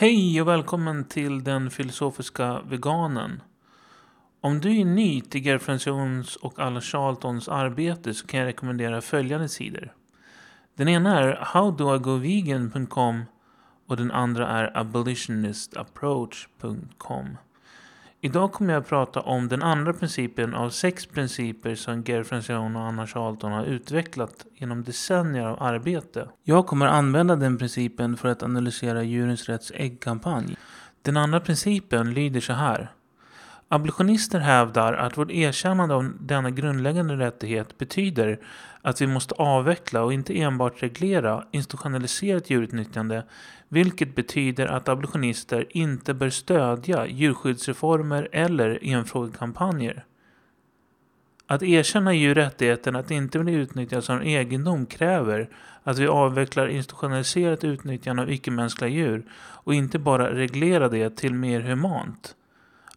Hej och välkommen till den filosofiska veganen. Om du är ny till Gerfriend Jones och alla Charltons arbete så kan jag rekommendera följande sidor. Den ena är howdoigovegan.com och den andra är abolitionistapproach.com. Idag kommer jag att prata om den andra principen av sex principer som Gary Francione och Anna Charlton har utvecklat genom decennier av arbete. Jag kommer använda den principen för att analysera Djurens Rätts äggkampanj. Den andra principen lyder så här. Abolitionister hävdar att vårt erkännande av denna grundläggande rättighet betyder att vi måste avveckla och inte enbart reglera institutionaliserat djurutnyttjande, vilket betyder att abolitionister inte bör stödja djurskyddsreformer eller enfrågekampanjer. Att erkänna djurrättigheten att inte bli utnyttjad som egendom kräver att vi avvecklar institutionaliserat utnyttjande av icke-mänskliga djur och inte bara reglerar det till mer humant.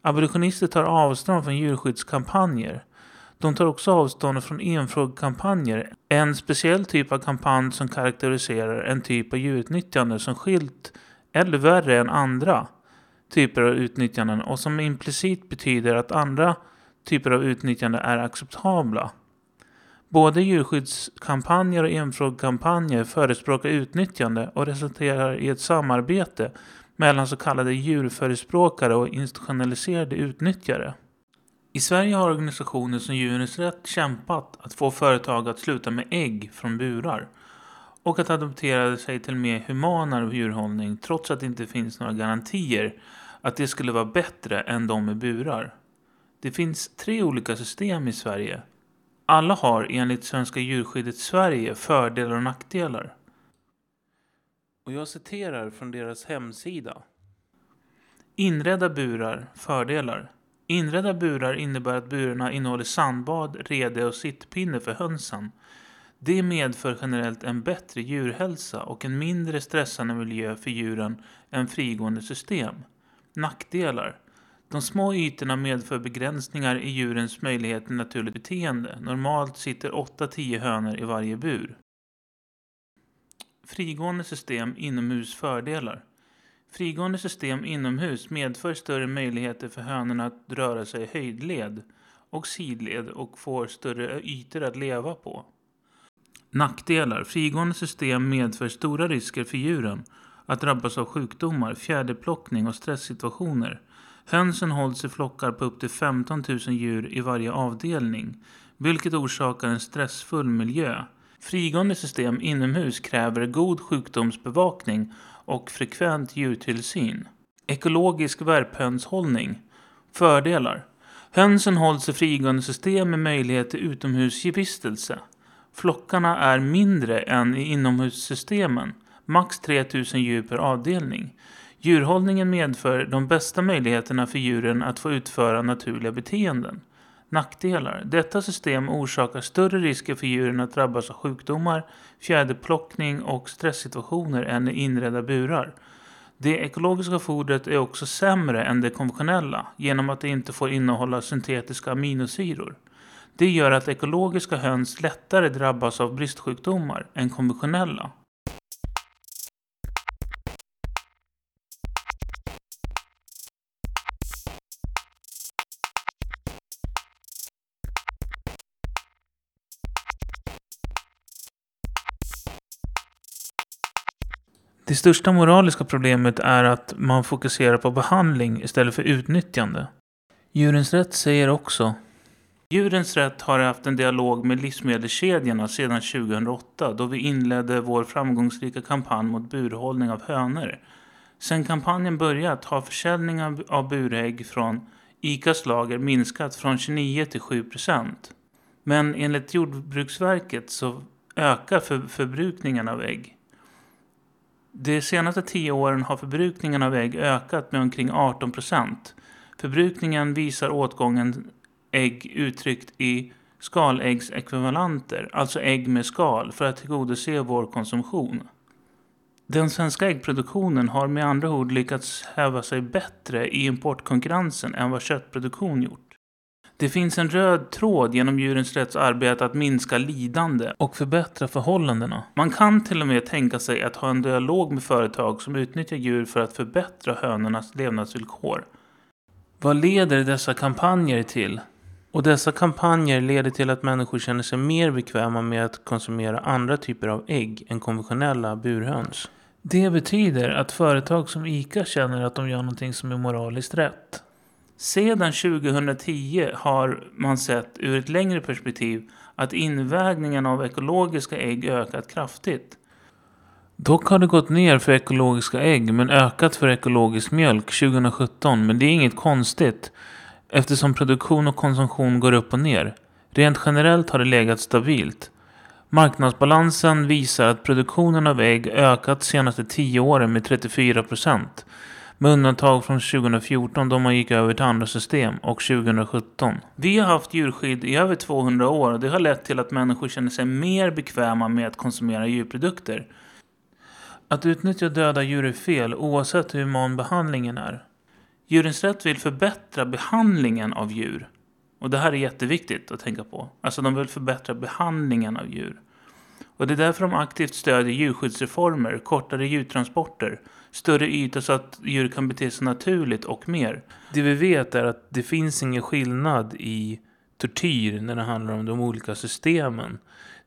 Abolitionister tar avstånd från djurskyddskampanjer. De tar också avstånd från enfrågekampanjer, en speciell typ av kampanj som karaktäriserar en typ av djurutnyttjande som skilt eller värre än andra typer av utnyttjanden och som implicit betyder att andra typer av utnyttjande är acceptabla. Både djurskyddskampanjer och enfrågekampanjer förespråkar utnyttjande och resulterar i ett samarbete mellan så kallade djurförespråkare och institutionaliserade utnyttjare. I Sverige har organisationer som Djurens Rätt kämpat att få företag att sluta med ägg från burar och att adoptera sig till mer humanare djurhållning trots att det inte finns några garantier att det skulle vara bättre än de med burar. Det finns tre olika system i Sverige. Alla har enligt Svenska djurskyddet Sverige fördelar och nackdelar. Och jag citerar från deras hemsida. Inredda burar, fördelar. Inredda burar innebär att burarna innehåller sandbad, rede och sittpinne för hönsen. Det medför generellt en bättre djurhälsa och en mindre stressande miljö för djuren än frigående system. Nackdelar. De små ytorna medför begränsningar i djurens möjlighet till naturligt beteende. Normalt sitter 8-10 hönor i varje bur. Frigående system inomhus fördelar. Frigående system inomhus medför större möjligheter för hönorna att röra sig i höjdled och sidled och får större ytor att leva på. Nackdelar. Frigående system medför stora risker för djuren att drabbas av sjukdomar, fjäderplockning och stresssituationer. Hönsen hålls i flockar på upp till 15 000 djur i varje avdelning, vilket orsakar en stressfull miljö. Frigående system inomhus kräver god sjukdomsbevakning och frekvent djurtillsyn. Ekologisk värphönshållning. Fördelar. Hönsen hålls i frigående system med möjlighet till utomhusvistelse. Flockarna är mindre än i inomhussystemen, max 3000 djur per avdelning. Djurhållningen medför de bästa möjligheterna för djuren att få utföra naturliga beteenden. Nackdelar. Detta system orsakar större risker för djuren att drabbas av sjukdomar, fjäderplockning och stresssituationer än i inredda burar. Det ekologiska fodret är också sämre än det konventionella genom att det inte får innehålla syntetiska aminosyror. Det gör att ekologiska höns lättare drabbas av bristsjukdomar än konventionella. Det största moraliska problemet är att man fokuserar på behandling istället för utnyttjande. Djurens Rätt säger också Djurens Rätt har haft en dialog med livsmedelskedjorna sedan 2008 då vi inledde vår framgångsrika kampanj mot burhållning av hönor. Sedan kampanjen börjat har försäljningen av burägg från ICAs lager minskat från 29 till 7 procent. Men enligt Jordbruksverket så ökar för förbrukningen av ägg. De senaste tio åren har förbrukningen av ägg ökat med omkring 18 procent. Förbrukningen visar åtgången ägg uttryckt i skaläggsekvivalenter, alltså ägg med skal, för att tillgodose vår konsumtion. Den svenska äggproduktionen har med andra ord lyckats häva sig bättre i importkonkurrensen än vad köttproduktion gjort. Det finns en röd tråd genom djurens rätts arbete att minska lidande och förbättra förhållandena. Man kan till och med tänka sig att ha en dialog med företag som utnyttjar djur för att förbättra hönornas levnadsvillkor. Vad leder dessa kampanjer till? Och dessa kampanjer leder till att människor känner sig mer bekväma med att konsumera andra typer av ägg än konventionella burhöns. Det betyder att företag som ICA känner att de gör någonting som är moraliskt rätt. Sedan 2010 har man sett ur ett längre perspektiv att invägningen av ekologiska ägg ökat kraftigt. Dock har det gått ner för ekologiska ägg men ökat för ekologisk mjölk 2017 men det är inget konstigt eftersom produktion och konsumtion går upp och ner. Rent generellt har det legat stabilt. Marknadsbalansen visar att produktionen av ägg ökat de senaste 10 åren med 34 procent. Med undantag från 2014 då man gick över till andra system och 2017. Vi har haft djurskydd i över 200 år och det har lett till att människor känner sig mer bekväma med att konsumera djurprodukter. Att utnyttja döda djur är fel oavsett hur human behandlingen är. Djurens Rätt vill förbättra behandlingen av djur. Och det här är jätteviktigt att tänka på. Alltså de vill förbättra behandlingen av djur. Och det är därför de aktivt stödjer djurskyddsreformer, kortare djurtransporter, större yta så att djur kan bete sig naturligt och mer. Det vi vet är att det finns ingen skillnad i tortyr när det handlar om de olika systemen.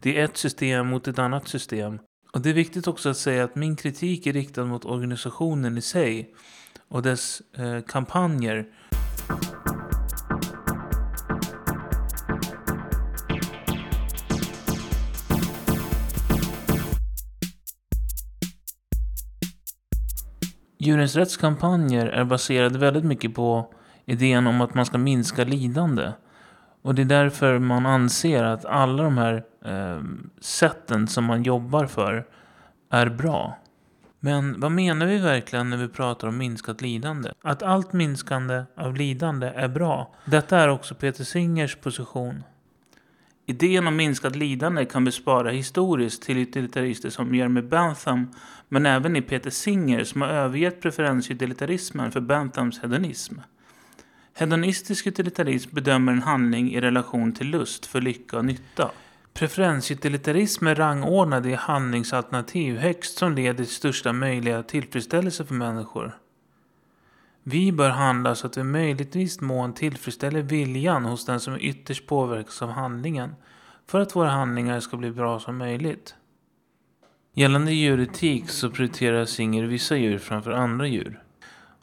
Det är ett system mot ett annat system. Och det är viktigt också att säga att min kritik är riktad mot organisationen i sig och dess eh, kampanjer. Djurens rättskampanjer är baserade väldigt mycket på idén om att man ska minska lidande. Och det är därför man anser att alla de här eh, sätten som man jobbar för är bra. Men vad menar vi verkligen när vi pratar om minskat lidande? Att allt minskande av lidande är bra. Detta är också Peter Singers position. Idén om minskat lidande kan vi spara historiskt till utilitarister som Jeremy Bentham men även i Peter Singer som har övergett preferensutilitarismen för Benthams hedonism. Hedonistisk utilitarism bedömer en handling i relation till lust för lycka och nytta. Preferensutilitarism är rangordnad i handlingsalternativ högst som leder till största möjliga tillfredsställelse för människor. Vi bör handla så att vi möjligtvis mån tillfredsställer viljan hos den som ytterst påverkas av handlingen för att våra handlingar ska bli bra som möjligt. Gällande djuretik så prioriterar Singer vissa djur framför andra djur.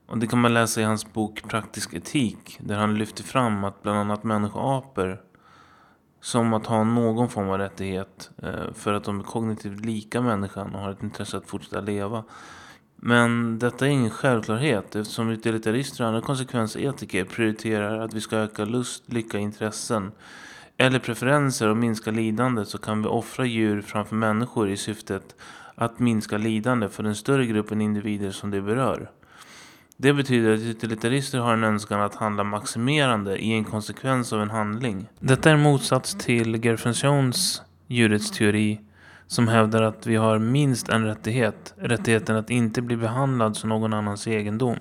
Och det kan man läsa i hans bok Praktisk etik där han lyfter fram att bland annat människoapor som att ha någon form av rättighet eh, för att de är kognitivt lika människan och har ett intresse att fortsätta leva. Men detta är ingen självklarhet eftersom utilitarister och andra konsekvensetiker prioriterar att vi ska öka lust, lycka, intressen eller preferenser och minska lidande så kan vi offra djur framför människor i syftet att minska lidande för den större gruppen individer som det berör. Det betyder att utilitarister har en önskan att handla maximerande i en konsekvens av en handling. Detta är en motsats till Gerfensions teori som hävdar att vi har minst en rättighet, rättigheten att inte bli behandlad som någon annans egendom.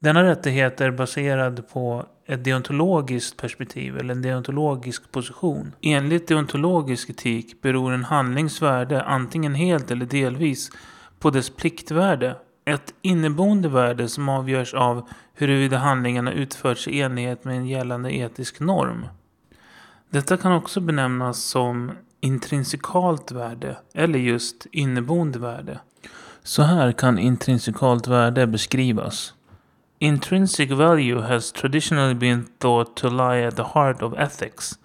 Denna rättighet är baserad på ett deontologiskt perspektiv eller en deontologisk position. Enligt deontologisk etik beror en handlings värde antingen helt eller delvis på dess pliktvärde ett inneboende värde som avgörs av huruvida handlingarna utförts i enlighet med en gällande etisk norm. Detta kan också benämnas som intrinsikalt värde eller just inneboende värde. Så här kan intrinsikalt värde beskrivas. Intrinsic value has traditionally been thought to lie at the heart of ethics.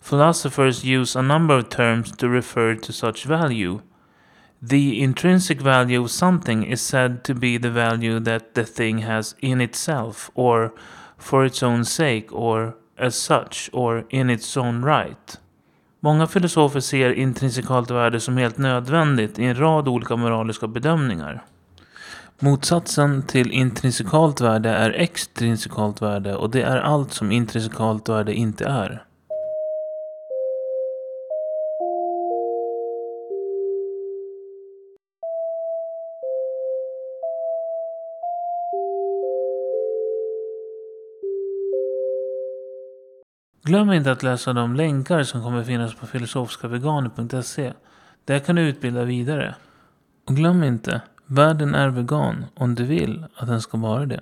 Philosophers use a number of terms to refer to such value. The intrinsic value of something is said to be the value that the thing has in itself, or for its own sake, or as such, or in its own right. Många filosofer ser intrinsikalt värde som helt nödvändigt i en rad olika moraliska bedömningar. Motsatsen till intrinsikalt värde är extrinsikalt värde och det är allt som intrinsikalt värde inte är. Glöm inte att läsa de länkar som kommer finnas på filosofiskaveganer.se. Där kan du utbilda vidare. Och glöm inte, världen är vegan om du vill att den ska vara det.